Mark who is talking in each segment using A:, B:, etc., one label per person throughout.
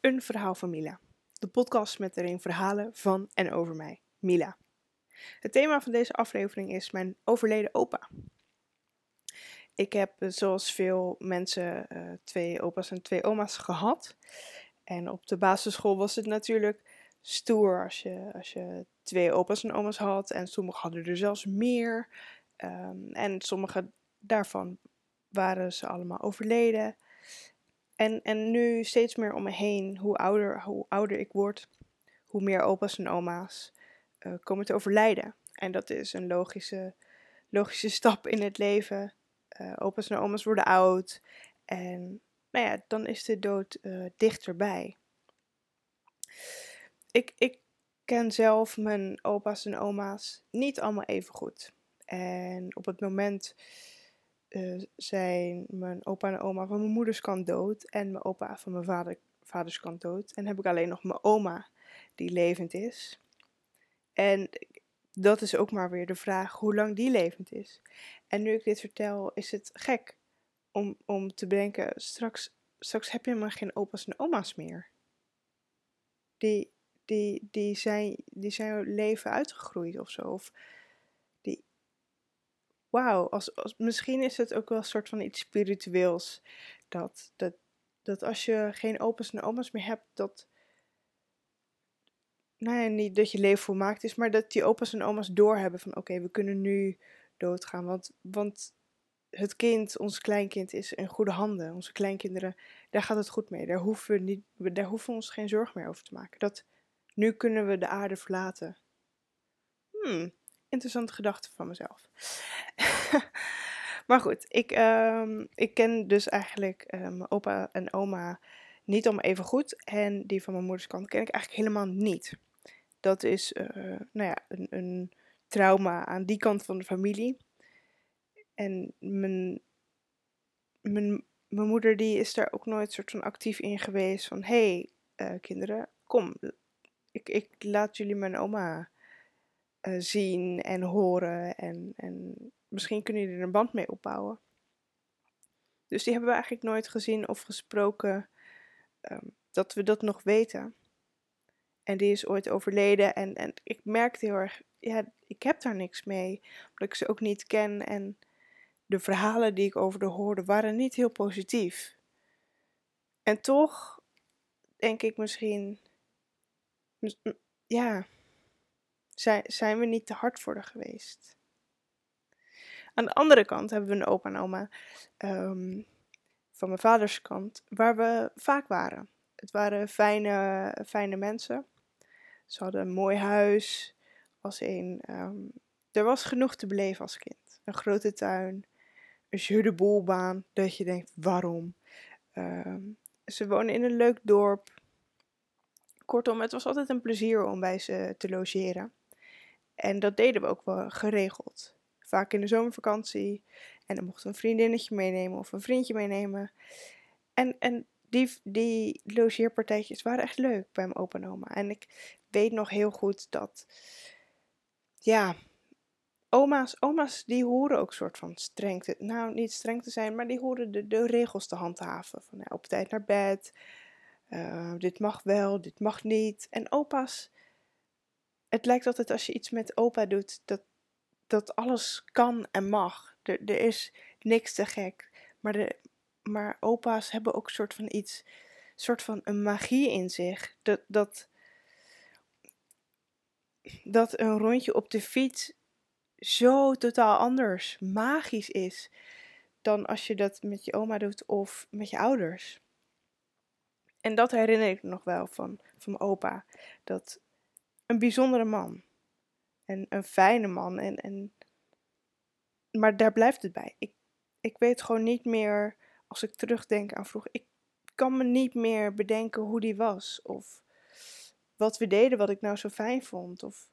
A: Een Verhaal van Mila. De podcast met erin verhalen van en over mij, Mila. Het thema van deze aflevering is mijn overleden opa. Ik heb, eh, zoals veel mensen, uh, twee opa's en twee oma's gehad. En op de basisschool was het natuurlijk stoer als je, als je twee opa's en oma's had. En sommigen hadden er zelfs meer. Um, en sommige daarvan waren ze allemaal overleden. En, en nu steeds meer om me heen, hoe ouder, hoe ouder ik word, hoe meer opa's en oma's uh, komen te overlijden. En dat is een logische, logische stap in het leven. Uh, opa's en oma's worden oud. En nou ja, dan is de dood uh, dichterbij. Ik, ik ken zelf mijn opa's en oma's niet allemaal even goed. En op het moment uh, zijn mijn opa en oma van mijn moeders kant dood en mijn opa van mijn vader, vaders kant dood. En heb ik alleen nog mijn oma die levend is. En dat is ook maar weer de vraag hoe lang die levend is. En nu ik dit vertel, is het gek om, om te bedenken, straks, straks heb je maar geen opa's en oma's meer. Die, die, die, zijn, die zijn leven uitgegroeid of zo. Of wauw, als, als, misschien is het ook wel een soort van iets spiritueels. Dat, dat, dat als je geen opa's en oma's meer hebt, dat. Nou ja, niet dat je leven volmaakt is, maar dat die opa's en oma's doorhebben van oké, we kunnen nu doodgaan. Want, want het kind, ons kleinkind, is in goede handen. Onze kleinkinderen, daar gaat het goed mee. Daar hoeven we, niet, daar hoeven we ons geen zorg meer over te maken. Dat, nu kunnen we de aarde verlaten. Hmm, interessante gedachte van mezelf. maar goed, ik, uh, ik ken dus eigenlijk uh, mijn opa en oma niet om even goed. En die van mijn moeders kant ken ik eigenlijk helemaal niet. Dat is uh, nou ja, een, een trauma aan die kant van de familie. En mijn, mijn, mijn moeder die is daar ook nooit soort van actief in geweest. Van, hé hey, uh, kinderen, kom, ik, ik laat jullie mijn oma uh, zien en horen. En, en misschien kunnen jullie er een band mee opbouwen. Dus die hebben we eigenlijk nooit gezien of gesproken um, dat we dat nog weten. En die is ooit overleden. En, en ik merkte heel erg, ja, ik heb daar niks mee. Omdat ik ze ook niet ken. En de verhalen die ik over de hoorde waren niet heel positief. En toch denk ik misschien, ja, zijn, we niet te hard voor haar geweest. Aan de andere kant hebben we een opa en oma um, van mijn vaders kant, waar we vaak waren. Het waren fijne, fijne mensen. Ze hadden een mooi huis. Als een, um, er was genoeg te beleven als kind. Een grote tuin, een jeu de boelbaan, dat je denkt, waarom? Um, ze wonen in een leuk dorp. Kortom, het was altijd een plezier om bij ze te logeren. En dat deden we ook wel geregeld. Vaak in de zomervakantie. En dan mocht een vriendinnetje meenemen of een vriendje meenemen. En, en die, die logeerpartijtjes waren echt leuk bij mijn opa en oma. En ik weet nog heel goed dat, ja, oma's, oma's die horen ook soort van streng te, nou niet streng te zijn, maar die horen de, de regels te handhaven. Van op tijd naar bed, uh, dit mag wel, dit mag niet. En opa's, het lijkt altijd als je iets met opa doet, dat, dat alles kan en mag. Er, er is niks te gek. Maar, de, maar opa's hebben ook een soort van iets, soort van een magie in zich. Dat, dat, dat een rondje op de fiets zo totaal anders, magisch is. Dan als je dat met je oma doet of met je ouders. En dat herinner ik nog wel van, van mijn opa. Dat een bijzondere man. En een fijne man. En, en... Maar daar blijft het bij. Ik, ik weet gewoon niet meer, als ik terugdenk aan vroeger, ik kan me niet meer bedenken hoe die was. Of wat we deden, wat ik nou zo fijn vond. Of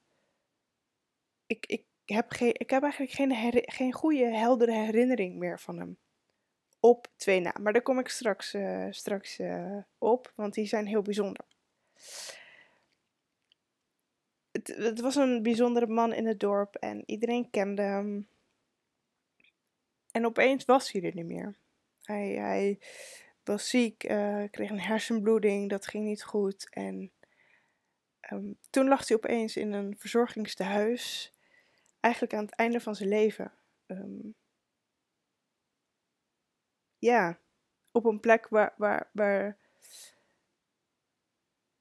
A: ik, ik, heb, geen, ik heb eigenlijk geen, geen goede, heldere herinnering meer van hem. Op twee na. Maar daar kom ik straks, uh, straks uh, op, want die zijn heel bijzonder het, was een bijzondere man in het dorp en iedereen kende hem. En opeens was hij er niet meer. Hij, hij was ziek, uh, kreeg een hersenbloeding, dat ging niet goed. En ehm, toen lag hij opeens in een verzorgingstehuis, eigenlijk aan het einde van zijn leven. Ehm, ja, op een plek waar, waar, waar,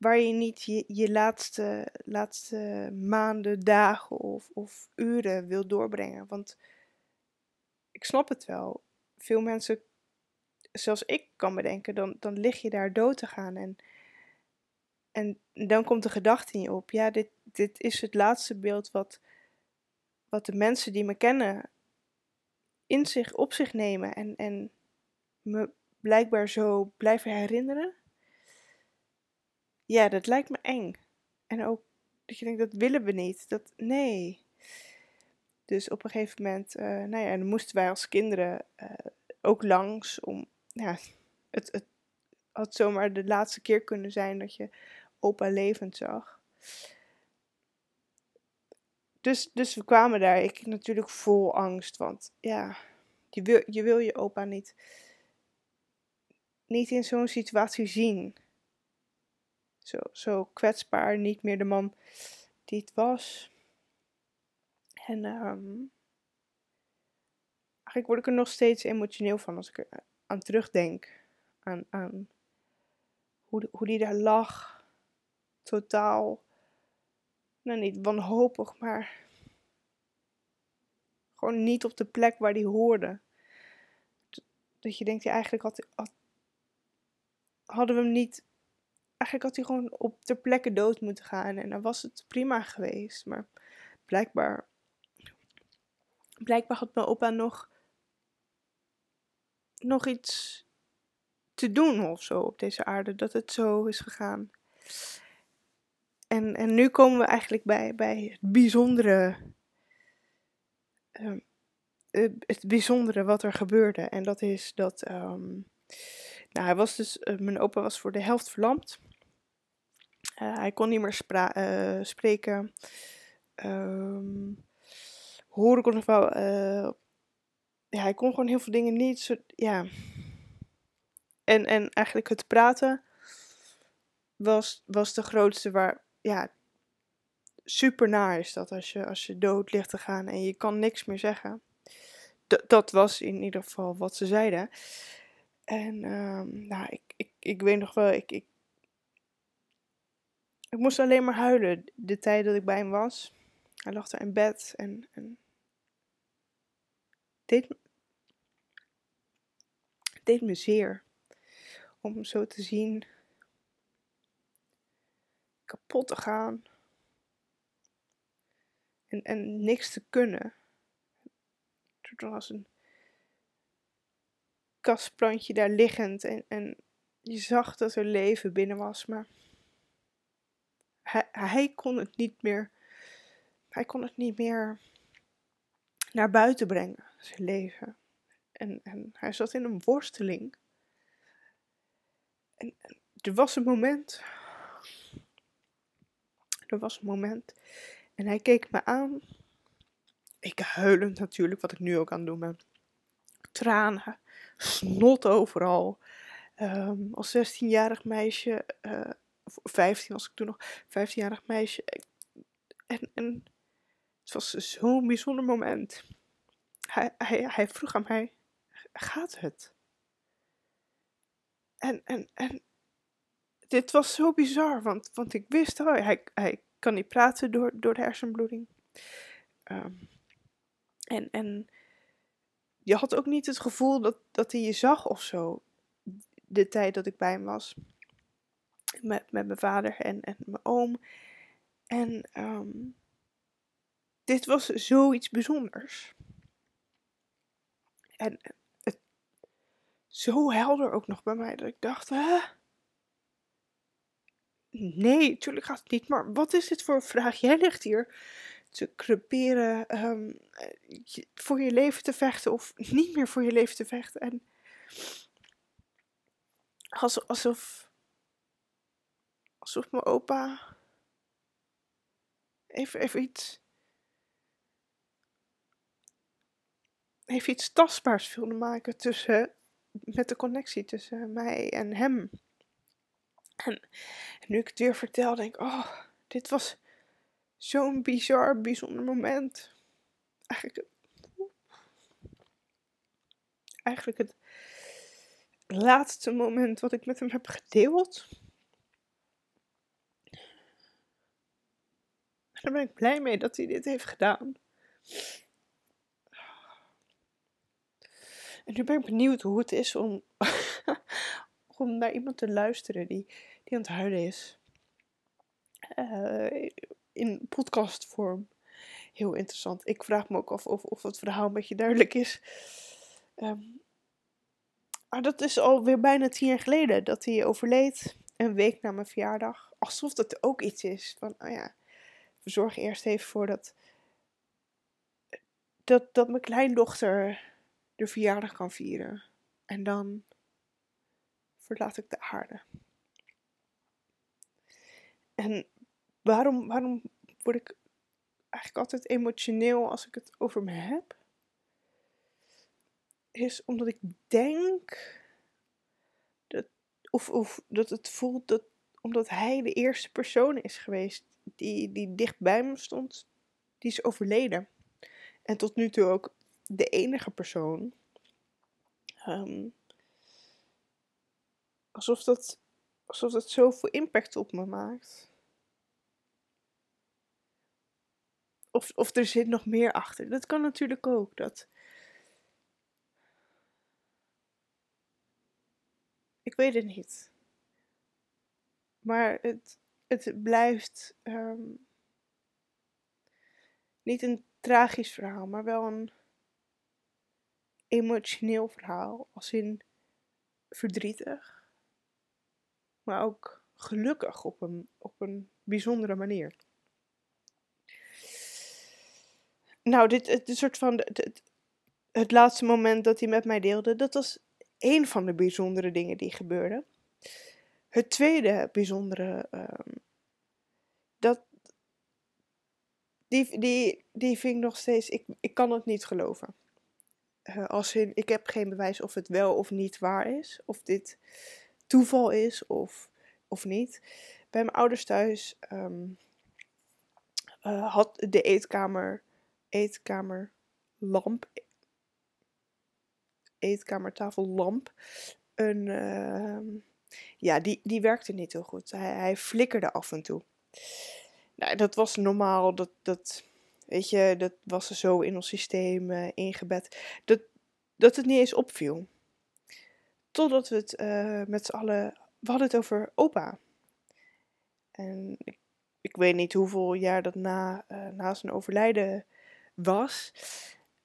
A: waar je niet je, je laatste, laatste maanden, dagen of, of uren wil doorbrengen. Want ik snap het wel. Veel mensen, zoals ik kan bedenken, dan, dan lig je daar dood te gaan. En, en dan komt de gedachte in je op: ja, dit, dit is het laatste beeld wat, wat de mensen die me kennen in zich, op zich nemen. En, en me blijkbaar zo blijven herinneren. Ja, dat lijkt me eng. En ook dat je denkt, dat willen we niet. Dat, nee. Dus op een gegeven moment, uh, nou ja, dan moesten wij als kinderen uh, ook langs om, ja, het, het had zomaar de laatste keer kunnen zijn dat je opa levend zag. Dus, dus we kwamen daar, ik natuurlijk vol angst, want ja, je wil je, wil je opa niet niet in zo'n situatie zien. Zo, zo kwetsbaar, niet meer de man die het was. En um, eigenlijk word ik er nog steeds emotioneel van als ik er aan terugdenk. Aan, aan hoe, hoe die daar lag. Totaal, nou niet wanhopig, maar gewoon niet op de plek waar die hoorde. Dat je denkt, ja, eigenlijk had, had, hadden we hem niet. Eigenlijk had hij gewoon op ter plekke dood moeten gaan. En dan was het prima geweest. Maar blijkbaar. Blijkbaar had mijn opa nog. nog iets te doen of zo op deze aarde. Dat het zo is gegaan. En, en nu komen we eigenlijk bij, bij het bijzondere. Uh, het bijzondere wat er gebeurde. En dat is dat. Um, nou, hij was dus, uh, mijn opa was voor de helft verlamd. Uh, hij kon niet meer uh, spreken. Um, horen kon nog wel. ja, hij kon gewoon heel veel dingen niet. Zo, ja. En, en eigenlijk het praten was, was de grootste waar. Ja, super naar is dat als je, als je dood ligt te gaan en je kan niks meer zeggen. Dat was in ieder geval wat ze zeiden. En um, nou, ik, ik, ik weet nog wel, ik, ik, ik moest alleen maar huilen de tijd dat ik bij hem was. Hij lag daar in bed en, en deed, deed me zeer om hem zo te zien kapot te gaan en, en niks te kunnen. Toen was een kastplantje daar liggend en, en je zag dat er leven binnen was, maar hij, kon het niet meer, hij kon het niet meer naar buiten brengen, zijn leven. En, en hij zat in een worsteling. En, en er was een moment, er was een moment, en hij keek me aan. Ik huilend natuurlijk, wat ik nu ook aan het doen ben. Tranen snot overal. Um, als 16-jarig meisje, uh, of 15 was ik toen nog, 15-jarig meisje. En, en het was zo'n bijzonder moment. Hij, hij, hij vroeg aan mij, gaat het? En, en, en dit was zo bizar, want, want ik wist, oh, hij, hij kan niet praten door, door de hersenbloeding. Um, en, en je had ook niet het gevoel dat, dat hij je zag of zo. De tijd dat ik bij hem was. Met, met mijn vader en, en mijn oom. En um, dit was zoiets bijzonders. En het, zo helder ook nog bij mij dat ik dacht, hè? Nee, tuurlijk gaat het niet. Maar wat is dit voor een vraag? Jij ligt hier te creperen, um, voor je leven te vechten of niet meer voor je leven te vechten. En alsof, alsof, mijn opa even, even iets, even iets tastbaars wilde maken tussen met de connectie tussen mij en hem. En, nu ik het weer vertel, denk ik, oh, dit was zo'n bizar, bijzonder moment. Eigenlijk, eigenlijk het laatste moment wat ik met hem heb gedeeld. daar ben ik blij mee dat hij dit heeft gedaan. En nu ben ik benieuwd hoe het is om, om naar iemand te luisteren die, die aan het huilen is. Uh, in podcastvorm. Heel interessant. Ik vraag me ook af of, of het verhaal een beetje duidelijk is. Um, maar dat is alweer bijna tien jaar geleden dat hij overleed. Een week na mijn verjaardag. Alsof dat ook iets is van, oh ja, we zorgen eerst even voor dat, dat, dat mijn kleindochter de verjaardag kan vieren. En dan verlaat ik de aarde. En waarom, waarom word ik eigenlijk altijd emotioneel als ik het over me heb? Is omdat ik denk dat, of, of dat het voelt dat omdat hij de eerste persoon is geweest die, die dicht bij me stond, die is overleden. En tot nu toe ook de enige persoon. Um, alsof, dat, alsof dat zoveel impact op me maakt. Of, of er zit nog meer achter. Dat kan natuurlijk ook. Dat... Ik weet het niet. Maar het, het blijft um, niet een tragisch verhaal, maar wel een emotioneel verhaal. Als in verdrietig, maar ook gelukkig op een, op een bijzondere manier. Nou, dit het, soort van het, laatste moment dat hij met mij deelde, dat was een van de bijzondere dingen die gebeurden. Het tweede bijzondere, um, dat, die, die, die vind nog steeds, ik, ik kan het niet geloven. Uh, als in, ik heb geen bewijs of het wel of niet waar is. Of dit toeval is of, of niet. Bij mijn ouders thuis um, uh, had de eetkamer, eetkamer lamp, een, uh, ja, die, die werkte niet heel goed. Hij, hij flikkerde af en toe. Nou, dat was normaal. Dat, dat, weet je, dat was er zo in ons systeem uh, ingebed. Dat, dat het niet eens opviel. Totdat we het uh, met z'n allen. We hadden het over opa. En ik, weet niet hoeveel jaar dat na, uh, na zijn overlijden was.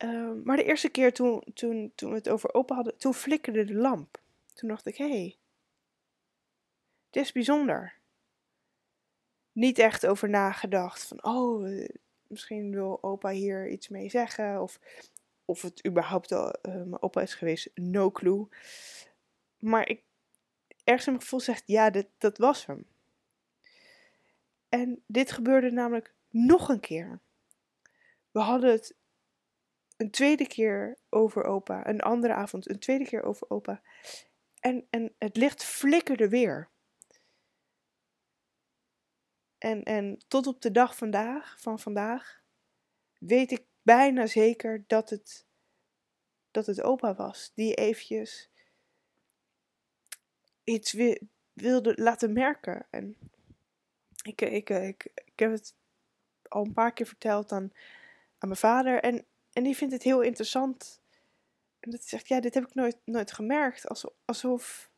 A: Uh, maar de eerste keer toen, toen, toen we het over opa hadden, toen flikkerde de lamp. Toen dacht ik, hé, hey, het is bijzonder. Niet echt over nagedacht van, oh, eh, misschien wil opa hier iets mee zeggen. Of, of het überhaupt al, uh, mijn opa is geweest, no clue. Maar ik, ergens in mijn gevoel zegt, ja, dit, dat was hem. En dit gebeurde namelijk nog een keer. We hadden het een tweede keer over opa, een andere avond, een tweede keer over opa. En, en het licht flikkerde weer. En, en tot op de dag vandaag, van vandaag weet ik bijna zeker dat het, dat het opa was. Die eventjes iets wilde laten merken. En ik, ik, ik, ik heb het al een paar keer verteld aan, aan mijn vader. En, en die vindt het heel interessant. En dat zegt, ja, dit heb ik nooit, nooit gemerkt. Alsof,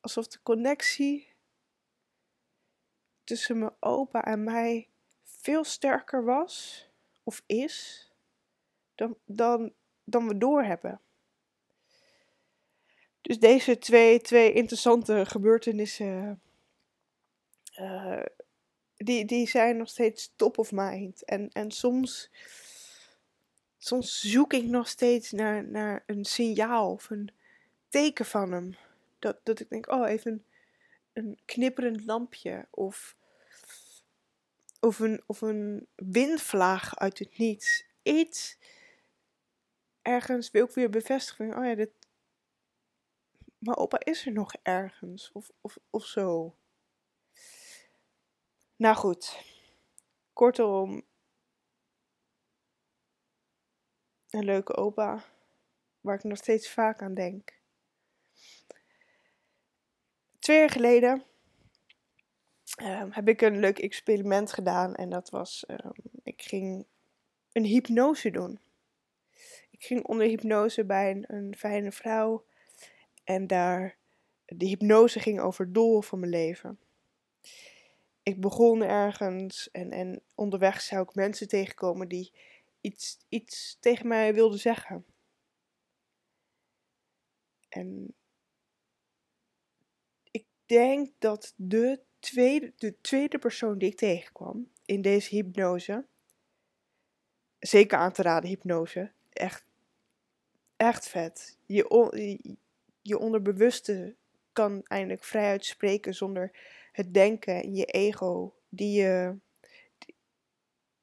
A: alsof, de connectie tussen mijn opa en mij veel sterker was of is dan, dan, dan we doorhebben. Dus deze twee, twee interessante gebeurtenissen, uh, die, die zijn nog steeds top of mind. En, en soms, soms zoek ik nog steeds naar, naar een signaal of een teken van hem. Dat, dat ik denk, oh, even een knipperend lampje of, of, een, of een windvlaag uit het niets. Iets ergens wil ik weer bevestigen. Oh ja, dit, mijn opa is er nog ergens of, of, of zo. Nou goed, kortom, een leuke opa waar ik nog steeds vaak aan denk. Twee jaar geleden um, heb ik een leuk experiment gedaan en dat was, um, ik ging een hypnose doen. Ik ging onder hypnose bij een, een fijne vrouw en daar, de hypnose ging over het doel van mijn leven. Ik begon ergens en, en onderweg zou ik mensen tegenkomen die iets, iets tegen mij wilden zeggen. En ik denk dat de tweede, de tweede persoon die ik tegenkwam in deze hypnose, zeker aan te raden hypnose, echt, echt vet. Je, je onderbewuste kan eindelijk vrijuit spreken zonder het denken en je ego, die, je,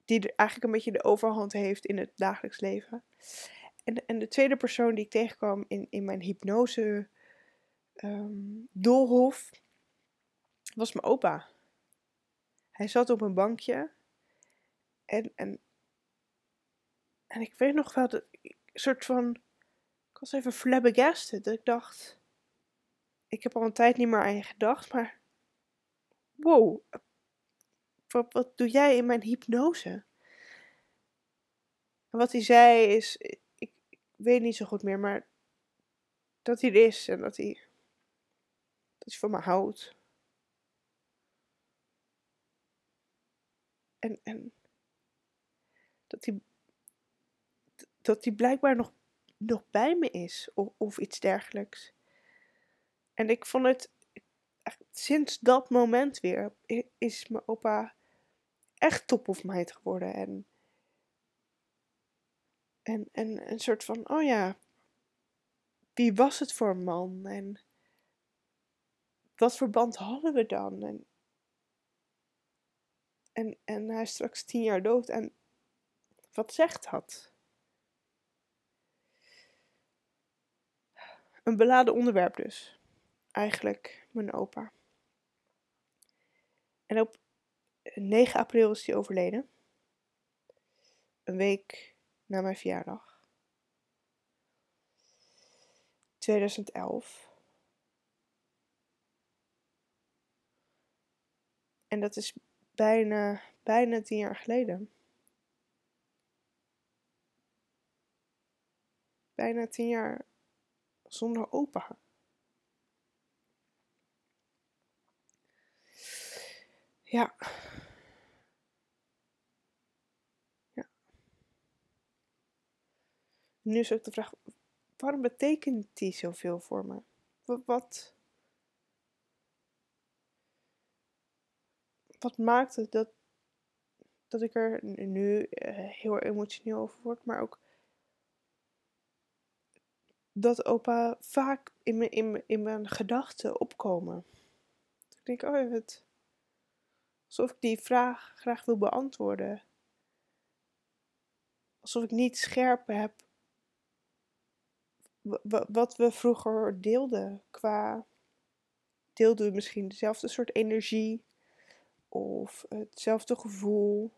A: die eigenlijk een beetje de overhand heeft in het dagelijks leven. En, en de tweede persoon die ik tegenkwam in, in mijn hypnose um, doolhof was mijn opa. Hij zat op een bankje en, en, en ik weet nog wel dat een soort van. Ik was even flabbergasted. Dat ik dacht. Ik heb al een tijd niet meer aan je gedacht, maar. Wow. Wat, doe jij in mijn hypnose? En wat hij zei is weet niet zo goed meer, maar dat hij er is en dat hij, dat hij van me houdt. En, en dat hij, dat hij blijkbaar nog, nog bij me is of, of iets dergelijks. En ik vond het, sinds dat moment weer, is mijn opa echt top of mind geworden. En en, en een soort van, oh ja, wie was het voor een man? En wat voor band hadden we dan? En, en, en hij is straks tien jaar dood. En wat zegt dat? Een beladen onderwerp dus. Eigenlijk mijn opa. En op 9 april is hij overleden. Een week na mijn verjaardag. 2011. En dat is bijna, bijna tien jaar geleden. Bijna tien jaar zonder opa. Ja. Nu is ook de vraag, waarom betekent die zoveel voor me? Wat, wat, maakt het dat, dat ik er nu uh, heel emotioneel over word, maar ook dat opa vaak in mijn, in mijn gedachten opkomen. Ik denk, oh, het, alsof ik die vraag graag wil beantwoorden. Alsof ik niet scherp heb wat we vroeger deelden qua. Deelden we misschien dezelfde soort energie of hetzelfde gevoel?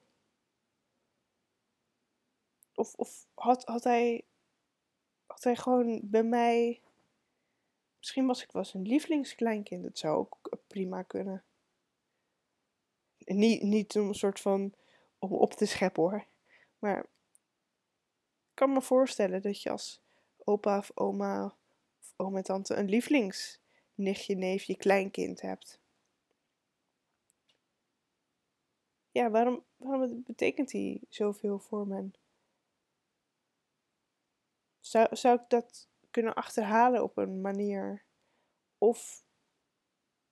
A: Of, of had, had, hij, had hij gewoon bij mij. Misschien was ik wel een lievelingskleinkind. Dat zou ook prima kunnen. Niet, niet om een soort van om op te scheppen hoor. Maar ik kan me voorstellen dat je als opa of oma of oom en tante een lievelingsnichtje, neefje, kleinkind hebt. Ja, waarom, waarom betekent die zoveel voor men? Zou, zou ik dat kunnen achterhalen op een manier? Of,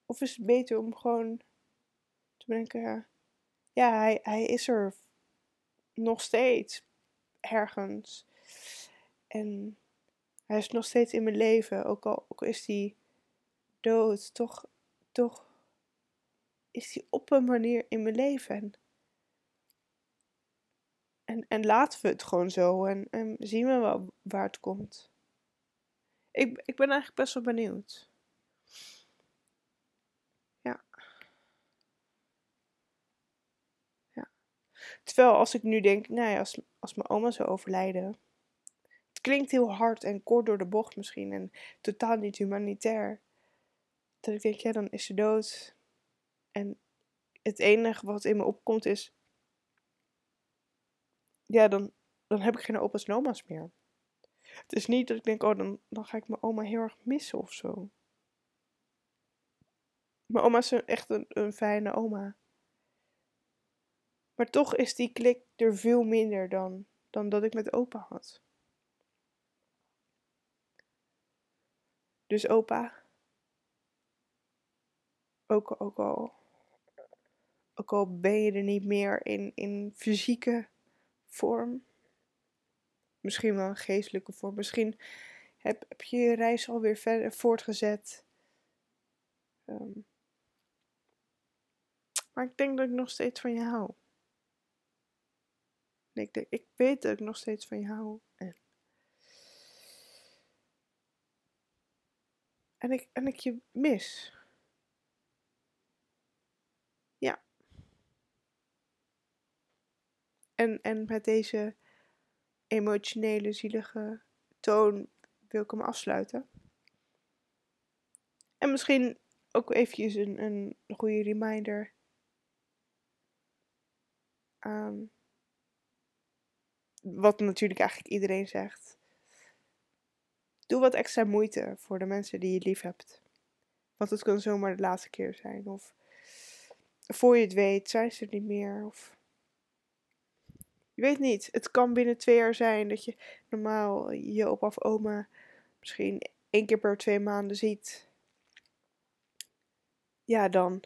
A: of is het beter om gewoon te denken, ja, hij, hij is er nog steeds ergens. En hij is nog steeds in mijn leven, ook al, ook is hij dood, toch, toch is hij op een manier in mijn leven. En, en, laten we het gewoon zo en, en zien we wel waar het komt. Ik, ik ben eigenlijk best wel benieuwd. Ja. Ja. Terwijl als ik nu denk, nou ja, als, als mijn oma zou overlijden. Klinkt heel hard en kort door de bocht misschien en totaal niet humanitair. Dat ik denk, ja, dan is ze dood. En het enige wat in me opkomt is. Ja, dan, dan heb ik geen opa's en oma's meer. Het is niet dat ik denk, oh, dan, dan ga ik mijn oma heel erg missen of zo. Mijn oma is echt een, een fijne oma. Maar toch is die klik er veel minder dan, dan dat ik met opa had. Dus opa, ook, ook, al, ook ben je er niet meer in, in fysieke vorm, misschien wel een geestelijke vorm, misschien heb, heb je je reis alweer verder voortgezet. Ehm, maar ik denk dat ik nog steeds van je hou. Ik, denk, ik weet dat ik nog steeds van je hou. En, en, ik, en ik je mis. Ja. En, en met deze emotionele, zielige toon wil ik hem afsluiten. En misschien ook eventjes een, een goede reminder aan wat natuurlijk eigenlijk iedereen zegt. Doe wat extra moeite voor de mensen die je lief hebt. Want het kan zomaar de laatste keer zijn. Of voor je het weet, zijn ze er niet meer. Of je weet niet. Het kan binnen twee jaar zijn dat je normaal je opa of oma misschien één keer per twee maanden ziet. Ja, dan.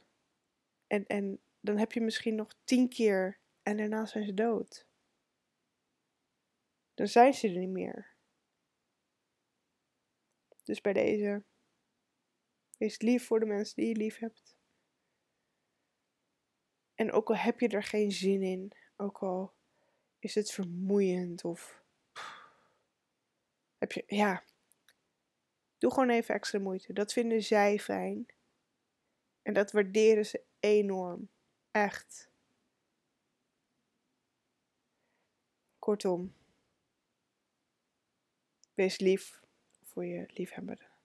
A: En, en dan heb je misschien nog tien keer en daarna zijn ze dood. Dan zijn ze er niet meer. Dus bij deze, wees lief voor de mensen die je lief hebt. En ook al heb je er geen zin in, ook al is het vermoeiend of heb je, ja, doe gewoon even extra moeite. Dat vinden zij fijn. En dat waarderen ze enorm. Echt. Kortom, wees lief voor je liefhebber.